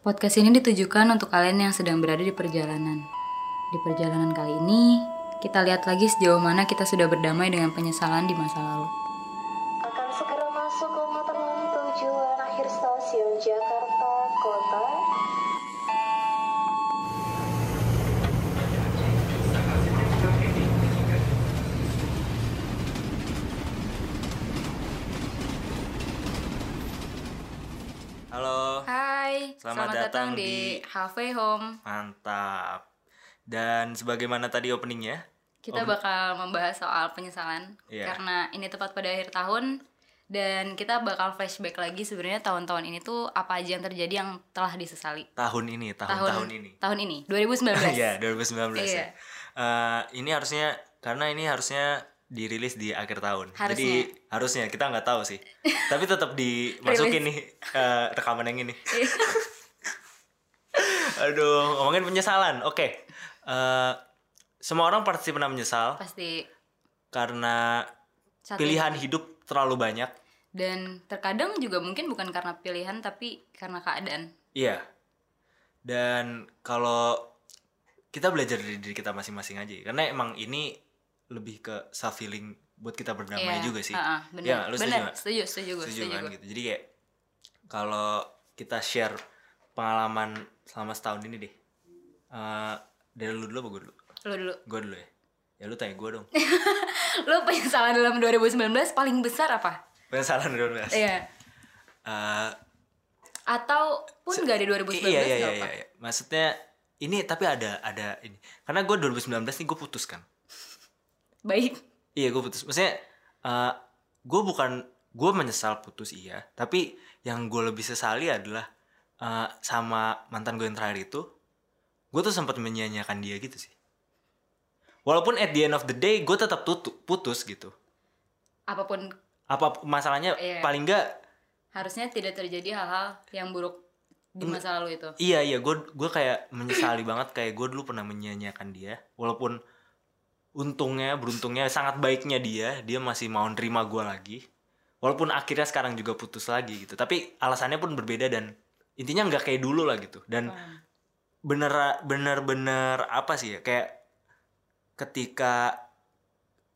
Podcast ini ditujukan untuk kalian yang sedang berada di perjalanan. Di perjalanan kali ini, kita lihat lagi sejauh mana kita sudah berdamai dengan penyesalan di masa lalu. Hai, Selamat datang di Halfway Home. mantap. Dan sebagaimana tadi openingnya, Kita bakal membahas soal penyesalan Iya. karena ini tepat pada akhir tahun dan kita bakal flashback lagi sebenarnya tahun-tahun ini tuh apa aja yang terjadi yang telah disesali. tahun ini, tahun-tahun ini. Tahun ini, 2019. Iya, 2019 Iya. ya. Eh, ini harusnya karena ini harusnya dirilis di akhir tahun. Jadi harusnya kita nggak tahu sih. Tapi tetap dimasukin nih eh, rekaman yang ini. Aduh, ngomongin penyesalan. Oke. Eh, semua orang pasti pernah menyesal Pasti karena satu pilihan hidup terlalu banyak. dan terkadang juga mungkin bukan karena pilihan tapi karena keadaan. Iya. Dan kalau kita belajar dari diri kita masing-masing aja, karena emang ini lebih ke self healing buat kita berdamai Iya, juga sih. ha-ha, bener. Ya, lu setuju Bener, nggak? setuju, setuju Setuju setuju kan gitu. Jadi kayak kalau kita share pengalaman selama setahun ini deh. Eh, dari lu dulu apa gue dulu? Lo dulu. Gue dulu ya. Ya lu tanya gue dong. Lo penyesalan dalam 2019 paling besar apa? Penyesalan dulu Mas. Iya. Eh, Atau pun gak di 2019 iya iya iya, iya, iya. Maksudnya ini tapi ada ada ini. Karena gue 2019 nih gue putus kan. Baik. Iya gue putus. Maksudnya eh gue bukan gue menyesal putus iya, tapi yang gue lebih sesali adalah eh, sama mantan gue yang terakhir itu, gue tuh sempat menyia-nyiakan dia gitu sih. Walaupun at the end of the day gue tetap tutu- putus gitu. Apa pun Apa masalahnya Iya. paling enggak harusnya tidak terjadi hal-hal yang buruk di masa lalu itu. iya iya gue gue kayak menyesali banget kayak gue dulu pernah menyia-nyiakan dia. Walaupun untungnya beruntungnya sangat baiknya dia dia masih mau nerima gue lagi. Walaupun akhirnya sekarang juga putus lagi gitu. Tapi alasannya pun berbeda dan intinya nggak kayak dulu lah gitu. Dan Hmm. bener bener bener apa sih ya kayak ketika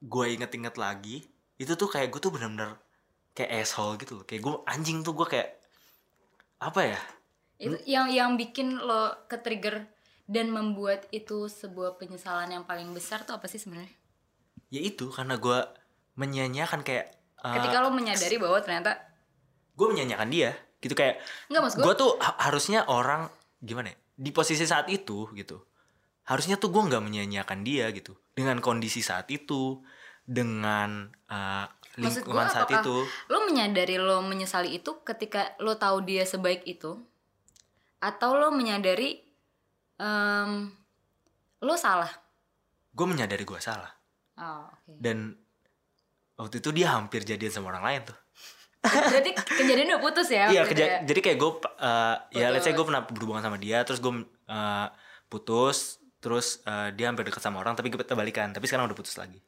gue inget-inget lagi itu tuh kayak gue tuh bener-bener kayak asshole gitu loh kayak gue anjing tuh gue kayak apa ya Itu yang yang bikin lo ke trigger dan membuat itu sebuah penyesalan yang paling besar tuh apa sih sebenarnya? ya itu karena gue menyanyiakan kayak uh, Ketika lo menyadari bahwa ternyata gue menyanyiakan dia gitu kayak Enggak, Mas, gue tuh ha- harusnya orang gimana ya di posisi saat itu gitu. Harusnya tuh gue nggak menyanyiakan dia gitu. Dengan kondisi saat itu dengan uh, lingkungan saat itu. lo menyadari lo menyesali itu ketika lo tahu dia sebaik itu? Atau lo menyadari em, lo salah? gue menyadari gue salah. Oh, oke. dan waktu itu dia hampir jadian sama orang lain tuh Berarti kejadian udah putus ya? iya keja- ya? jadi kayak gue uh, ya let's say gue pernah berhubungan sama dia terus gue uh, putus terus uh, dia hampir deket sama orang tapi kita balikan tapi sekarang udah putus lagi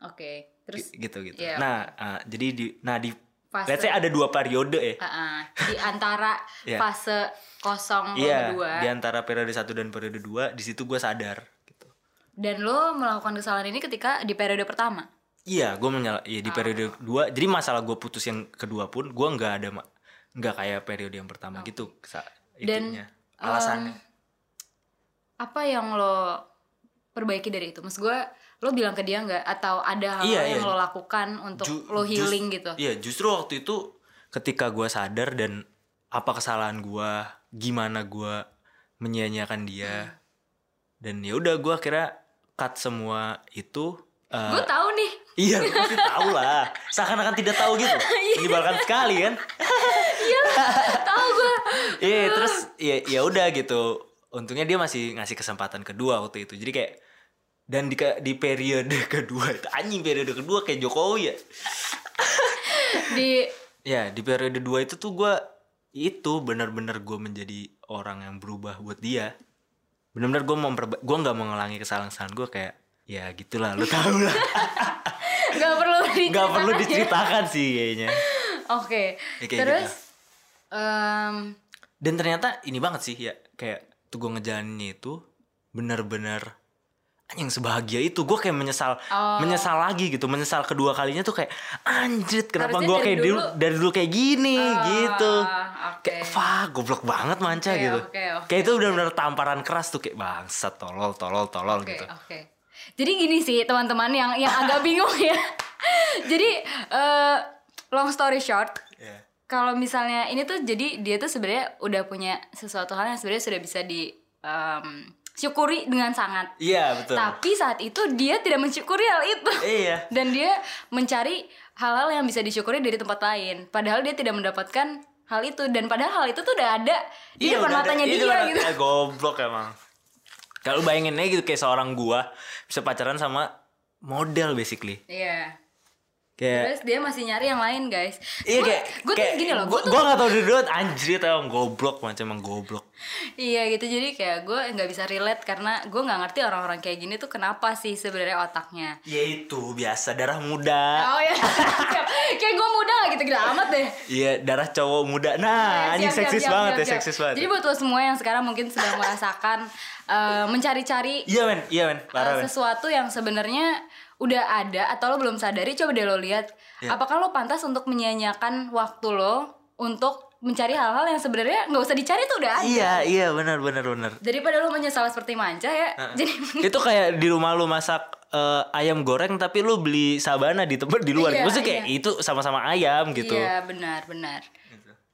Oke. Terus G- gitu gitu Iya, nah uh, jadi di nah di Fase. let's say ada dua periode ya ah, ah, di antara Iya. fase kosong iya berdua di antara periode satu dan periode dua di situ gue sadar gitu dan lo melakukan kesalahan ini ketika di periode pertama. Iya, gue menyala. Iya di Ah. periode kedua. Jadi masalah gue putus yang kedua pun, gue nggak ada, nggak kayak periode yang pertama gitu. Sa Dan, alasannya. Apa yang lo perbaiki dari itu? Maksud gue, lo bilang ke dia nggak? Atau ada hal Iya, yang iya. lo lakukan untuk Ju- lo healing gitu? Iya, justru waktu itu ketika gue sadar dan apa kesalahan gue, gimana gue menyia-nyiakan dia, Hmm. dan ya udah gue akhirnya cut semua itu. eh, Gue tahu nih. Iya, lu pasti tahu lah. Seakan-akan tidak tahu gitu. Iya. Menyebalkan sekali kan. tahu gue. Iya terus ya ya udah gitu. Untungnya dia masih ngasih kesempatan kedua waktu itu. Jadi kayak dan di di periode kedua itu anjing periode kedua kayak Jokowi ya. Di Ya di periode dua itu tuh gue itu benar-benar gue menjadi orang yang berubah buat dia. Benar-benar gue memperba gue nggak mengulangi kesalahan-kesalahan gue kayak ya gitulah lu tahu lah nggak perlu diceritakan nggak perlu ya. diceritakan sih kayaknya Oke. Ya, kayak Terus gitu. em, dan ternyata ini banget sih ya kayak tuh gue ngejalaninnya itu bener-bener yang sebahagia itu gue kayak menyesal Oh. menyesal lagi gitu menyesal kedua kalinya tuh kayak anjrit kenapa gue kayak dulu, dari dulu kayak gini Ah, gitu oke. kayak fuck goblok banget manca Oke, gitu oke, oke, kayak itu benar-benar tamparan keras tuh kayak bangsat tolol tolol tolol Oke, gitu oke. Jadi gini sih teman-teman yang yang agak bingung ya. jadi eh, long story short, Iya. kalau misalnya ini tuh jadi dia tuh sebenarnya udah punya sesuatu hal yang sebenarnya sudah bisa di em, syukuri dengan sangat. iya betul Tapi saat itu dia tidak mensyukuri hal itu. iya Dan dia mencari hal-hal yang bisa disyukuri dari tempat lain. Padahal dia tidak mendapatkan hal itu dan padahal hal itu tuh udah ada di Iya, depan udah ada- matanya iya, dia depan- gitu. eh, goblok emang kalau bayangin aja gitu kayak seorang gua bisa pacaran sama model basically Iya. kayak Terus dia masih nyari yang lain guys. Iya Gua- kayak gue tuh gini loh, gua, gue tuh gua gak tau dulu anjir emang goblok macam emang goblok. Iya gitu jadi kayak gue nggak bisa relate karena gue nggak ngerti orang-orang kayak gini tuh kenapa sih sebenarnya otaknya. Ya itu biasa darah muda. Oh ya, kayak gue muda gak gitu-gitu amat deh. Iya darah cowok muda. Nah, anjing Siap, siap, seksis siap, banget siap, ya, siap. seksis banget. Jadi buat lo semua yang sekarang mungkin sedang merasakan eh, mencari-cari Iya men, iya men, men. sesuatu yang sebenarnya udah ada atau lo belum sadari coba deh lo lihat Iya. apakah lo pantas untuk menyia-nyiakan waktu lo untuk mencari hal-hal yang sebenarnya nggak usah dicari tuh udah ada. Iya, iya benar benar benar. daripada lo menyesal seperti manca ya jadi itu kayak di rumah lu masak eh, ayam goreng tapi lu beli sabana di tempat di luar. Iya, Maksudnya kayak iya. itu sama-sama ayam gitu. iya benar benar.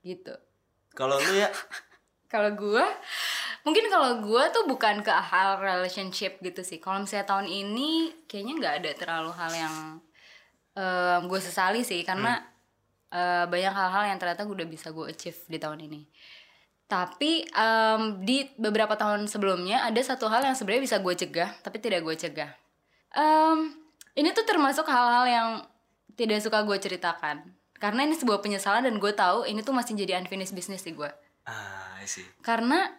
Gitu. Kalau lu ya? Kalau gue mungkin kalau gue tuh bukan ke hal relationship gitu sih. Kalau misalnya tahun ini kayaknya nggak ada terlalu hal yang gue sesali sih. Karena eh, banyak hal-hal yang ternyata gue udah bisa gue achieve di tahun ini. Tapi em, di beberapa tahun sebelumnya ada satu hal yang sebenarnya bisa gue cegah tapi tidak gue cegah. Em, ini tuh termasuk hal-hal yang tidak suka gue ceritakan. Karena ini sebuah penyesalan dan gue tahu ini tuh masih jadi unfinished business di gue ah sih. karena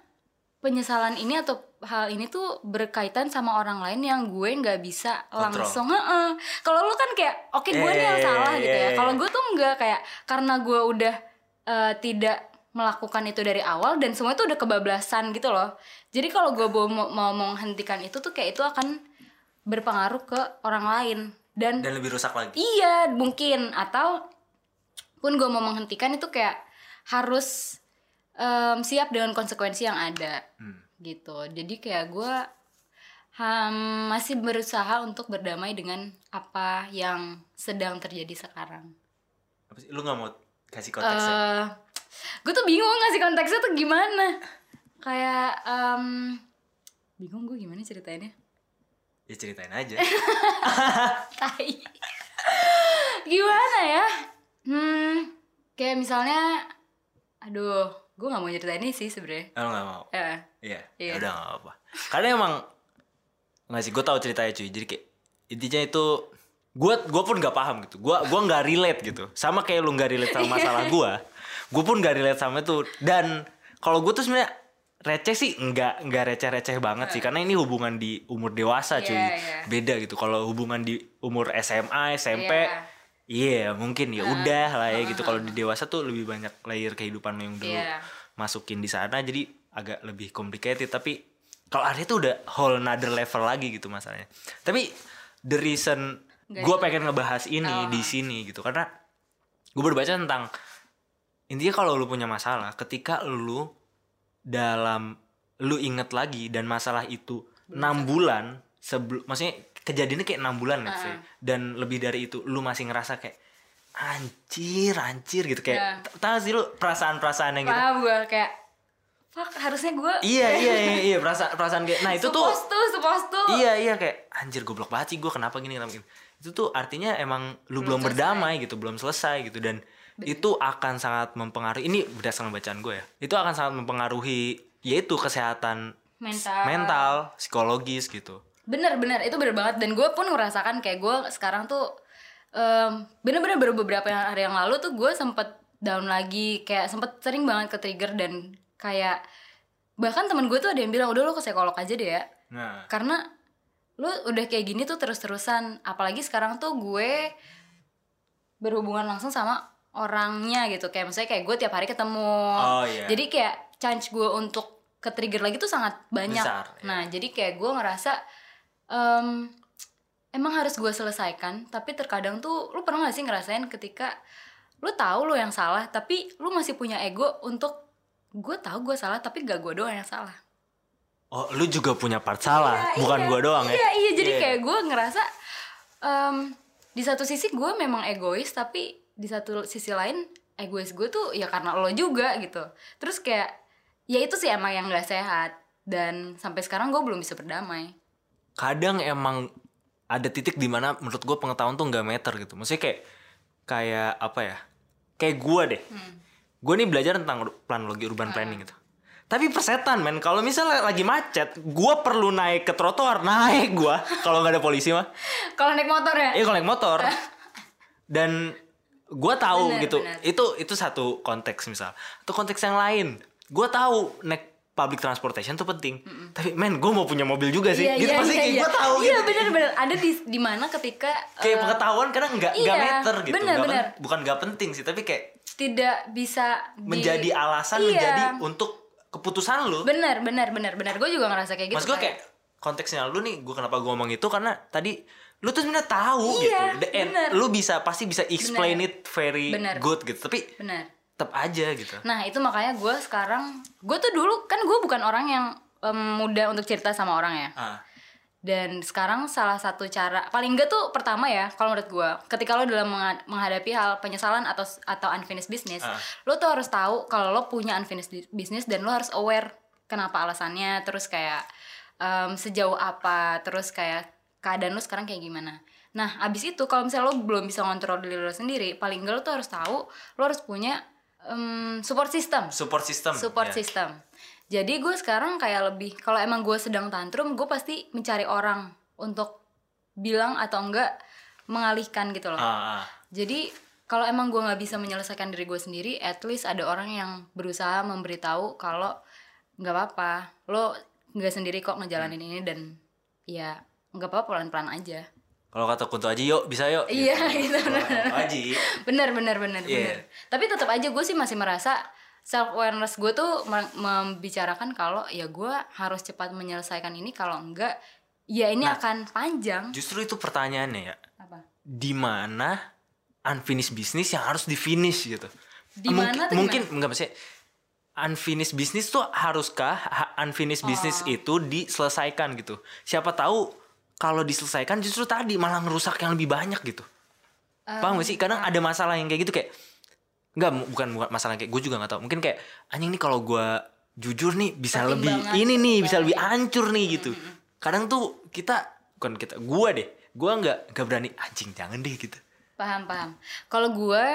penyesalan ini atau hal ini tuh berkaitan sama orang lain yang gue nggak bisa Kontrol. langsung Heeh. kalau lu kan kayak oke gue nih yang Eh, salah gitu iya, ya iya. kalau gue tuh nggak kayak karena gue udah eh, tidak melakukan itu dari awal dan semua itu udah kebablasan gitu loh jadi kalau gue mau, mau menghentikan itu tuh kayak itu akan berpengaruh ke orang lain dan Dan lebih rusak lagi. Iya, mungkin atau pun gue mau menghentikan itu kayak harus em, siap dengan konsekuensi yang ada Hmm. gitu. Jadi kayak gue ham, masih berusaha untuk berdamai dengan apa yang sedang terjadi sekarang. Apa sih? Lu gak mau kasih konteksnya? Eh, gue tuh bingung ngasih konteksnya tuh gimana. Kayak em, bingung gue gimana ceritainnya. ya ceritain aja. Tai. Gimana ya? Hmm, kayak misalnya, aduh, gue nggak mau ceritain ini sih sebenarnya. Oh, lu gak mau? Eh, Iya, Iya. ya udah gak apa-apa. Karena emang nggak sih, gue tahu ceritanya cuy. Jadi kayak intinya itu gue gue pun nggak paham gitu. Gue gua nggak relate gitu. Sama kayak lu nggak relate sama masalah gue. Gue pun nggak relate sama itu. Dan kalau gue tuh sebenarnya receh sih nggak nggak receh-receh banget sih karena ini hubungan di umur dewasa cuy Iya, iya. beda gitu kalau hubungan di umur SMA SMP Iya. iya mungkin ya. Udah lah ya gitu. Kalau di dewasa tuh lebih banyak layer kehidupan lo yang dulu Iya. masukin di sana. Jadi agak lebih complicated. Tapi kalau Arya tuh udah whole another level lagi gitu masalahnya. Tapi the reason gue pengen ngebahas ini di sini gitu. Karena gue berbaca tentang intinya kalau lu punya masalah ketika lu dalam lu inget lagi dan masalah itu enam bulan sebelum maksudnya kejadiannya kayak enam bulan let's say. dan lebih dari itu lu masih ngerasa kayak anjir anjir gitu kayak Ya. t- tahu sih lu perasaan-perasaan yang gitu gue kayak, fuck harusnya gue iya iya iya, iya perasaan perasaan kayak nah itu tuh supposed to, supposed to. iya iya kayak anjir goblok banget sih gue kenapa gini kenapa gini itu tuh artinya emang lu belum, selesai. berdamai gitu belum selesai gitu dan itu akan sangat mempengaruhi ini berdasarkan bacaan gue ya itu akan sangat mempengaruhi yaitu kesehatan Mental. mental psikologis gitu Bener-bener, itu bener banget. Dan gue pun ngerasakan kayak gue sekarang tuh em, bener-bener baru beberapa hari yang lalu tuh gue sempet down lagi. Kayak sempet sering banget ke trigger dan kayak bahkan temen gue tuh ada yang bilang udah lo ke psikolog aja deh ya. nah Karena lu udah kayak gini tuh terus-terusan. Apalagi sekarang tuh gue berhubungan langsung sama orangnya gitu. Kayak misalnya kayak gue tiap hari ketemu. Oh, iya. Jadi kayak chance gue untuk ke trigger lagi tuh sangat banyak Besar, ya. nah jadi kayak gue ngerasa em, emang harus gue selesaikan tapi terkadang tuh lu pernah gak sih ngerasain ketika lu tahu lu yang salah tapi lu masih punya ego untuk gue tahu gue salah tapi gak gue doang yang salah Oh, lu juga punya part salah, Iya, bukan iya. gua doang ya? Iya iya jadi Iya. kayak gue ngerasa em, di satu sisi gue memang egois tapi di satu sisi lain egois gue tuh ya karena lo juga gitu. Terus kayak ya itu sih emang yang gak sehat dan sampai sekarang gue belum bisa berdamai. Kadang emang ada titik di mana menurut gue pengetahuan tuh nggak meter gitu. Maksudnya kayak kayak apa ya? Kayak gue deh. Hmm. gue nih belajar tentang planologi urban planning gitu. Tapi persetan men. Kalau misalnya lagi macet gue perlu naik ke trotoar. Naik gue kalau nggak ada polisi mah. Kalau naik motor ya? iya kalau naik motor. Dan gue tahu Benar, gitu. benar. itu itu satu konteks misal. Atau konteks yang lain. Gue tahu naik public transportation tuh penting. Tapi men gue mau punya mobil juga sih. Gitu pasti kayak gue tahu Iya gitu. benar-benar ada di di mana ketika kayak eh, pengetahuan kadang nggak nggak iya, meter gitu. bener, pen- bener. bukan nggak penting sih tapi kayak tidak bisa di- menjadi alasan Iya. menjadi untuk keputusan lu. Benar benar benar benar gue juga ngerasa kayak gitu mas gue kayak konteksnya lu nih gue kenapa gue ngomong itu? Karena tadi lu tuh sebenarnya tahu Iya, gitu. The end, bener. lu bisa pasti bisa explain Bener. it very Bener. good gitu. Tapi benar tetap aja gitu Nah itu makanya gue sekarang gue tuh dulu kan gue bukan orang yang em, mudah untuk cerita sama orang ya. ah Dan sekarang salah satu cara paling enggak tuh pertama ya kalau menurut gue ketika lo dalam mengha- menghadapi hal penyesalan atau atau unfinished business, Ah. lo tuh harus tahu kalau lo punya unfinished business dan lo harus aware kenapa alasannya, terus kayak em, sejauh apa, terus kayak keadaan lo sekarang kayak gimana. Nah abis itu kalau misalnya lo belum bisa ngontrol diri lo sendiri, paling enggak lo tuh harus tahu lo harus punya em, support system support system support ya. system. Jadi gue sekarang kayak lebih kalau emang gue sedang tantrum, gue pasti mencari orang untuk bilang atau enggak mengalihkan gitu loh. ah, ah. Jadi kalau emang gue nggak bisa menyelesaikan diri gue sendiri, at least ada orang yang berusaha memberitahu kalau nggak apa-apa, lo nggak sendiri kok ngejalanin ini dan ya nggak apa-apa pelan-pelan aja. Kalau kata Kunto Aji yuk bisa yuk Iya, gitu, bener. Kunto Aji bener bener bener Iya. bener tapi tetap aja gue sih masih merasa self awareness gue tuh mem- membicarakan kalau ya gue harus cepat menyelesaikan ini kalau enggak ya ini Nah. akan panjang justru itu pertanyaannya ya apa di mana unfinished business yang harus di finish gitu. Di Mungkin- mana tuh mungkin enggak maksudnya unfinished business tuh haruskah ha- unfinished business Oh. itu diselesaikan gitu. Siapa tahu kalau diselesaikan justru tadi malah ngerusak yang lebih banyak gitu. Paham gak sih? Kadang ada masalah yang kayak gitu kayak Enggak, mu- bukan bukan masalah kayak gue juga nggak tahu. Mungkin kayak anjing nih kalau gue jujur nih bisa lebih Pertimbangan, ini nih, bisa lebih hancur nih gitu. Kadang tuh kita bukan kita, gue deh, gue nggak nggak berani anjing jangan deh gitu. paham paham kalau gue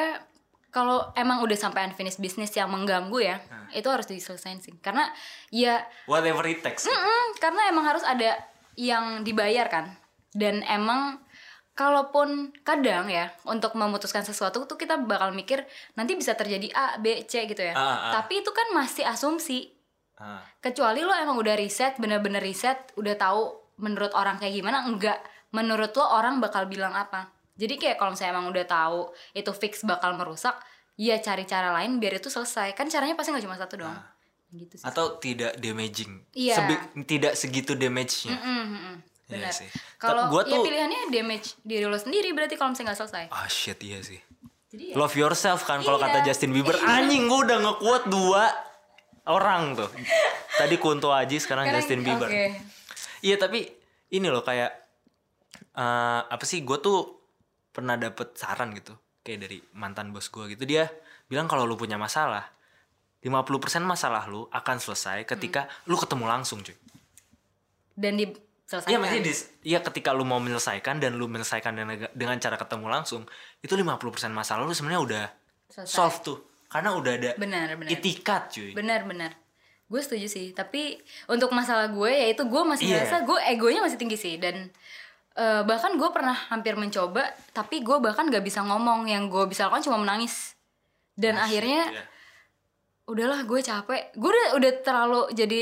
kalau emang udah sampai unfinished business yang mengganggu ya itu harus diselesaikan sih karena ya Whatever it takes. Mm, karena emang harus ada yang dibayar kan. Dan emang kalaupun kadang ya untuk memutuskan sesuatu tuh kita bakal mikir nanti bisa terjadi A B C gitu ya. Ah, ah. tapi itu kan masih asumsi. Ah. kecuali lo emang udah riset bener-bener riset udah tahu menurut orang kayak gimana enggak. Menurut lo orang bakal bilang apa? Jadi kayak kalau misalnya emang udah tahu itu fix bakal merusak ya cari cara lain biar itu selesai. Kan caranya pasti nggak cuma satu doang gitu sih Atau tidak damaging. Iya. Sebi- tidak segitu damage-nya. Mm, mm, mm. Iya Benar. sih. Kalau Gua ya tuh- pilihannya damage diri lo sendiri berarti kalau misalnya nggak selesai. Ah shit iya sih. Jadi ya, Love yourself kan kalau Iya. kata Justin Bieber. Anjing gue udah nge-quote dua orang tuh. Tadi Kunto Aji sekarang sekarang- Justin Bieber. oke. Iya tapi ini loh kayak eh, apa sih gue tuh pernah dapet saran gitu kayak dari mantan bos gue gitu dia bilang kalau lu punya masalah 50% masalah lu akan selesai ketika lu ketemu langsung cuy. Dan diselesaikan. Iya maksudnya dis- iya ketika lu mau menyelesaikan dan lu menyelesaikan dengan, dengan cara ketemu langsung itu 50% masalah lu sebenarnya udah Selesai. solve tuh karena udah ada Benar, benar. itikat cuy. Benar, benar. Gue setuju sih. Tapi untuk masalah gue ya itu gue masih Iya. merasa gue egonya masih tinggi sih dan eh, bahkan gue pernah hampir mencoba tapi gue bahkan gak bisa ngomong yang gue bisa lakukan cuma menangis dan shit, akhirnya iya. Udahlah gue capek. Gue udah udah terlalu jadi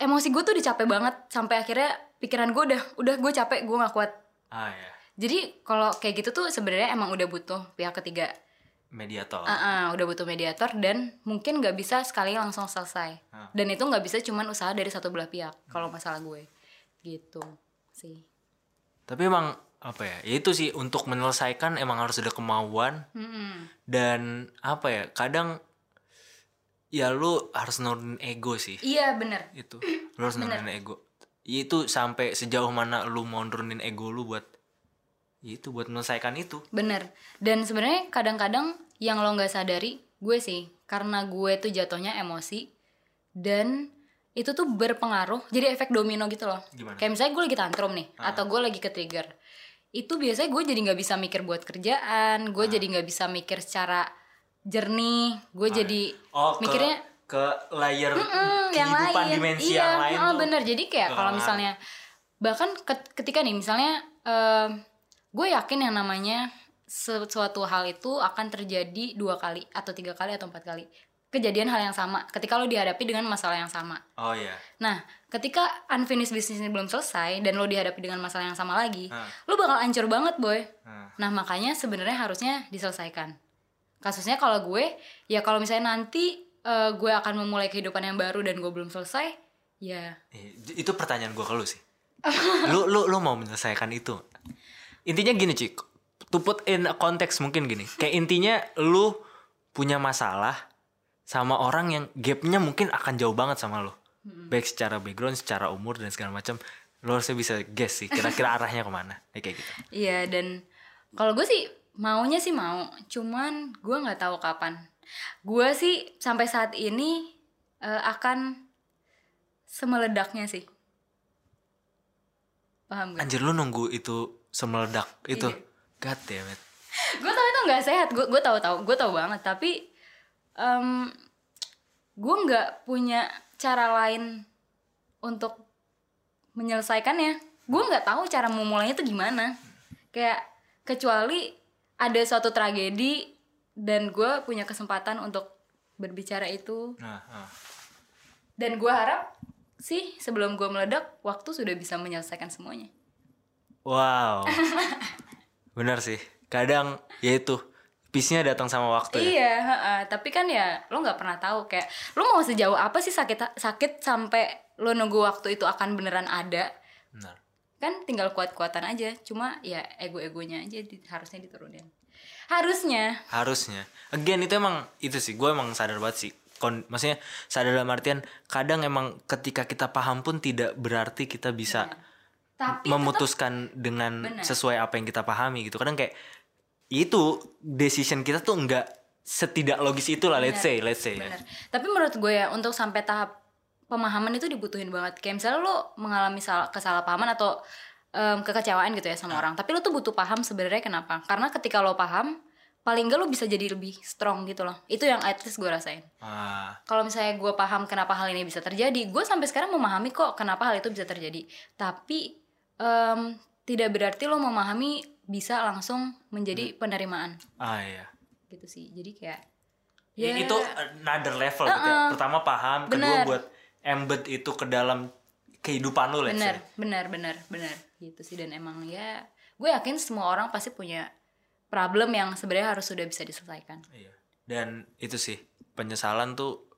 emosi gue tuh udah capek banget sampai akhirnya pikiran gue udah udah gue capek gue nggak kuat. Ah ya. jadi kalau kayak gitu tuh sebenarnya emang udah butuh pihak ketiga. Mediator. Ah, ah, udah butuh mediator dan mungkin nggak bisa sekali langsung selesai. Ah. dan itu nggak bisa cuman usaha dari satu belah pihak kalau masalah gue. Gitu sih. Tapi emang apa ya ya itu sih untuk menyelesaikan emang harus ada kemauan. Mm-mm. dan apa ya kadang ya lu harus nurunin ego sih. Iya bener. Itu. Lu harus nurunin ego. Itu sampai sejauh mana lu mau nurunin ego lu buat ya itu buat menyelesaikan itu. Bener. Dan sebenarnya kadang-kadang yang lo nggak sadari gue sih karena gue tuh jatuhnya emosi dan itu tuh berpengaruh jadi efek domino gitu loh. Gimana? kayak misalnya gue lagi tantrum nih atau gue lagi ke trigger itu biasanya gue jadi nggak bisa mikir buat kerjaan gue jadi nggak bisa mikir secara jernih gue jadi oh ke, mikirnya ke layer "Hmm, yang kehidupan lain. dimensi iya yang lain oh, tuh. bener. Jadi kayak kalau Kelar. misalnya bahkan ket- ketika nih misalnya em, gue yakin yang namanya sesuatu hal itu akan terjadi dua kali atau tiga kali atau empat kali. Kejadian hal yang sama ketika lo dihadapi dengan masalah yang sama. Oh iya. Nah ketika unfinished business ini belum selesai dan lo dihadapi dengan masalah yang sama lagi Hah. lo bakal ancur banget boy. Nah, Nah makanya sebenarnya harusnya diselesaikan. Kasusnya kalau gue, ya kalau misalnya nanti eh, gue akan memulai kehidupan yang baru dan gue belum selesai, ya. Eh, itu pertanyaan gue ke lu sih. Lu lu lu mau menyelesaikan itu? Intinya gini cik to put in a context mungkin gini. Kayak intinya lu punya masalah sama orang yang gapnya mungkin akan jauh banget sama lu. Baik secara background secara umur dan segala macam lu harusnya bisa guess sih kira-kira arahnya ke mana. Ya, kayak gitu. Iya dan kalau gue sih maunya sih mau, cuman gue nggak tahu kapan. Gue sih sampai saat ini eh, akan semeledaknya sih. Paham gak? anjir lu nunggu itu semeledak itu Iya. god damn it gue tau itu nggak sehat gue gue tahu tahu gue tahu banget tapi em gue nggak punya cara lain untuk menyelesaikannya gue nggak tahu cara memulainya tuh gimana kayak kecuali ada suatu tragedi dan gue punya kesempatan untuk berbicara itu. Nah, ah. dan gue harap sih sebelum gue meledak waktu sudah bisa menyelesaikan semuanya. Wow. Benar sih. Kadang ya itu peace-nya datang sama waktu ya. Iya, heeh. tapi kan ya lo nggak pernah tahu kayak lo mau sejauh apa sih sakit sakit sampai lo nunggu waktu itu akan beneran ada? Benar kan tinggal kuat-kuatan aja cuma ya ego-egonya aja di- harusnya diturunin. Harusnya. Harusnya. Again itu emang itu sih gue emang sadar banget sih. Kon, maksudnya sadar dalam artian kadang emang ketika kita paham pun tidak berarti kita bisa tapi memutuskan dengan Benar. sesuai apa yang kita pahami gitu. Kadang kayak itu decision kita tuh enggak setidak logis itu lah let's say let's say. Ya. bener tapi menurut gue ya untuk sampai tahap pemahaman itu dibutuhin banget. Kayak misalnya lo mengalami salah, kesalahpahaman atau em, kekecewaan gitu ya sama orang tapi lo tuh butuh paham sebenarnya kenapa. Karena ketika lo paham paling gak lo bisa jadi lebih strong gitu loh. Itu yang at least gue rasain. Ah, kalau misalnya gue paham kenapa hal ini bisa terjadi gue sampai sekarang memahami kok kenapa hal itu bisa terjadi. Tapi em, tidak berarti lo memahami bisa langsung menjadi penerimaan. Ah iya. Gitu sih. Jadi kayak ya. itu another level gitu ya. pertama paham kedua Bener. buat embed itu ke dalam kehidupan lu let's benar say benar benar benar gitu sih dan emang ya gue yakin semua orang pasti punya problem yang sebenarnya harus sudah bisa diselesaikan Iya. Dan itu sih penyesalan tuh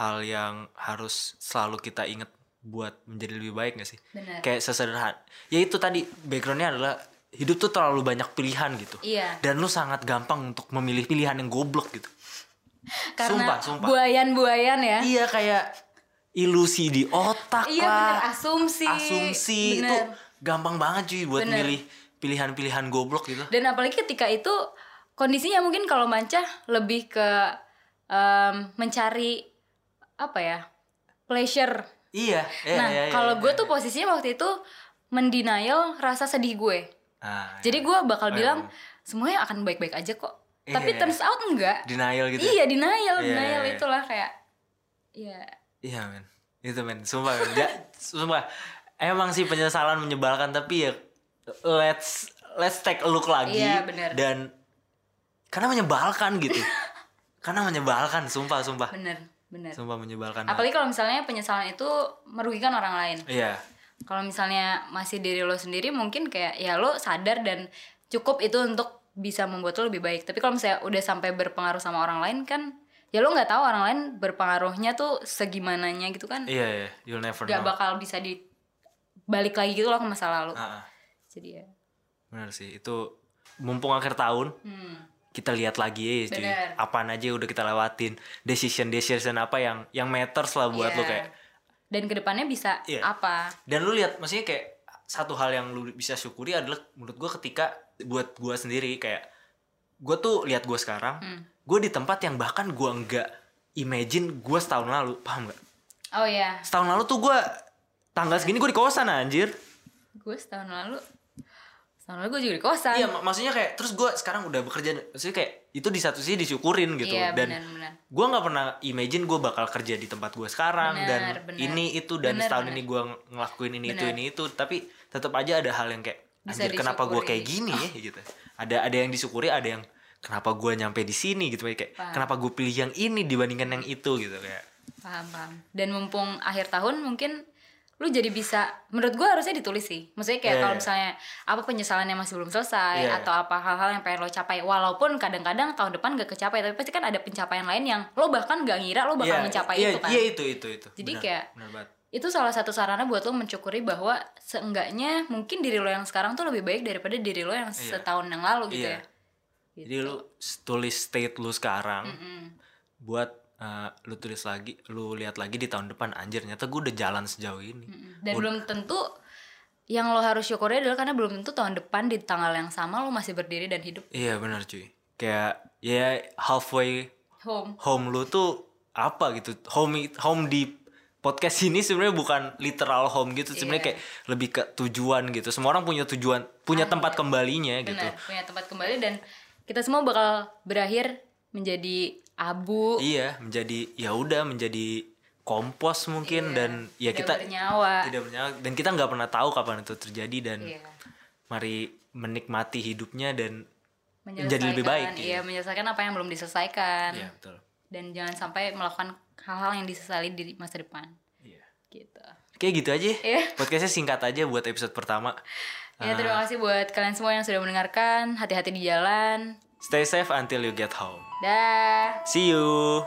hal yang harus selalu kita ingat buat menjadi lebih baik gak sih? Benar. Kayak sesederhana. Ya itu tadi backgroundnya adalah hidup tuh terlalu banyak pilihan gitu. Iya. Dan lu sangat gampang untuk memilih pilihan yang goblok gitu. karena Sumpah, sumpah. buayan-buayan ya Iya kayak ilusi di otak Iya, lah. bener. Asumsi. Asumsi itu gampang banget cuy buat Bener. milih pilihan-pilihan goblok gitu. dan apalagi ketika itu kondisinya mungkin kalau manca lebih ke em, mencari apa ya pleasure Iya, iya, nah iya, iya, kalau iya, gue iya. tuh posisinya waktu itu mendenial rasa sedih gue Ah, jadi iya. gue bakal Oh, bilang iya. semuanya akan baik-baik aja kok tapi Iya. turns out enggak denial gitu. ya? iya denial Iya, denial iya, iya. itulah kayak ya Iya men. Itu men. Sumpah men. Ya, Sumpah. Emang sih penyesalan menyebalkan Tapi ya Let's Let's take a look lagi Iya, bener. Dan Karena menyebalkan gitu. Karena menyebalkan Sumpah sumpah. Bener bener. Sumpah menyebalkan. Apalagi kalau misalnya penyesalan itu merugikan orang lain. Iya. Kalau misalnya masih diri lo sendiri mungkin kayak ya lo sadar dan cukup itu untuk bisa membuat lo lebih baik. Tapi kalau misalnya udah sampai berpengaruh sama orang lain kan ya lo nggak tahu orang lain berpengaruhnya tuh segimananya gitu kan iya iya you'll never nggak know bakal bisa di balik lagi gitu loh ke masa lalu Ah, ah. jadi ya benar sih itu mumpung akhir tahun hmm. kita lihat lagi ya cuy apaan aja udah kita lewatin decision decision apa yang yang matters lah buat Iya. lo kayak dan ke depannya bisa Iya. apa dan lu lihat maksudnya kayak satu hal yang lu bisa syukuri adalah menurut gua ketika buat gua sendiri kayak gua tuh lihat gua sekarang Hmm. Gua di tempat yang bahkan gua nggak imagine gua setahun lalu paham nggak? Oh ya setahun lalu tuh gua tanggal segini gua di kosan anjir. Gue setahun lalu setahun lalu gue juga di kosan. Iya mak- maksudnya kayak terus gua sekarang udah bekerja maksudnya kayak itu di satu sisi disyukurin gitu iya dan gue nggak pernah imagine gue bakal kerja di tempat gue sekarang Bener, dan bener. ini itu dan Bener, setahun bener. ini gue ngelakuin ini itu Bener. ini itu. Tapi tetap aja ada hal yang kayak Bisa anjir kenapa gue kayak gini ya? Gitu. Ada ada yang disyukuri ada yang kenapa gue nyampe di sini gitu kayak Paham. kenapa gue pilih yang ini dibandingkan yang itu gitu kayak paham paham dan mumpung akhir tahun mungkin lu jadi bisa menurut gue harusnya ditulis sih maksudnya kayak Iya, kalau iya. misalnya apa penyesalan yang masih belum selesai Iya. atau apa hal-hal yang pengen lo capai walaupun kadang-kadang tahun depan gak kecapai tapi pasti kan ada pencapaian lain yang lo bahkan gak ngira lo bakal Iya, mencapai iya, itu kan iya itu itu itu Jadi Benar, kayak- benar banget. itu salah satu sarana buat lo mencukuri bahwa seenggaknya mungkin diri lo yang sekarang tuh lebih baik daripada diri lo yang Iya. setahun yang lalu gitu Iya. ya Gitu. jadi lu tulis state lu sekarang Mm-mm. buat eh, lu tulis lagi lu lihat lagi di tahun depan anjir ternyata gue udah jalan sejauh ini Mm-mm. dan belum tentu yang lo harus syukuri adalah karena belum tentu tahun depan di tanggal yang sama lo masih berdiri dan hidup Iya benar cuy. Kayak ya halfway home home lu tuh apa gitu. Home home di podcast ini sebenarnya bukan literal home gitu. Sebenarnya Iya. kayak lebih ke tujuan gitu. Semua orang punya tujuan, punya tempat kembalinya gitu. benar punya tempat kembali dan kita semua bakal berakhir menjadi abu Iya, menjadi ya udah menjadi kompos mungkin Iya, dan ya tidak kita bernyawa tidak bernyawa dan kita nggak pernah tahu kapan itu terjadi dan Iya. mari menikmati hidupnya dan Menjadi lebih baik, iya iya. menyelesaikan apa yang belum diselesaikan ya betul. dan jangan sampai melakukan hal-hal yang disesali di masa depan Iya. gitu Kayak gitu aja. Iya. Podcastnya singkat aja buat episode pertama. ya terima kasih buat kalian semua yang sudah mendengarkan hati-hati di jalan Stay safe until you get home. dah See you.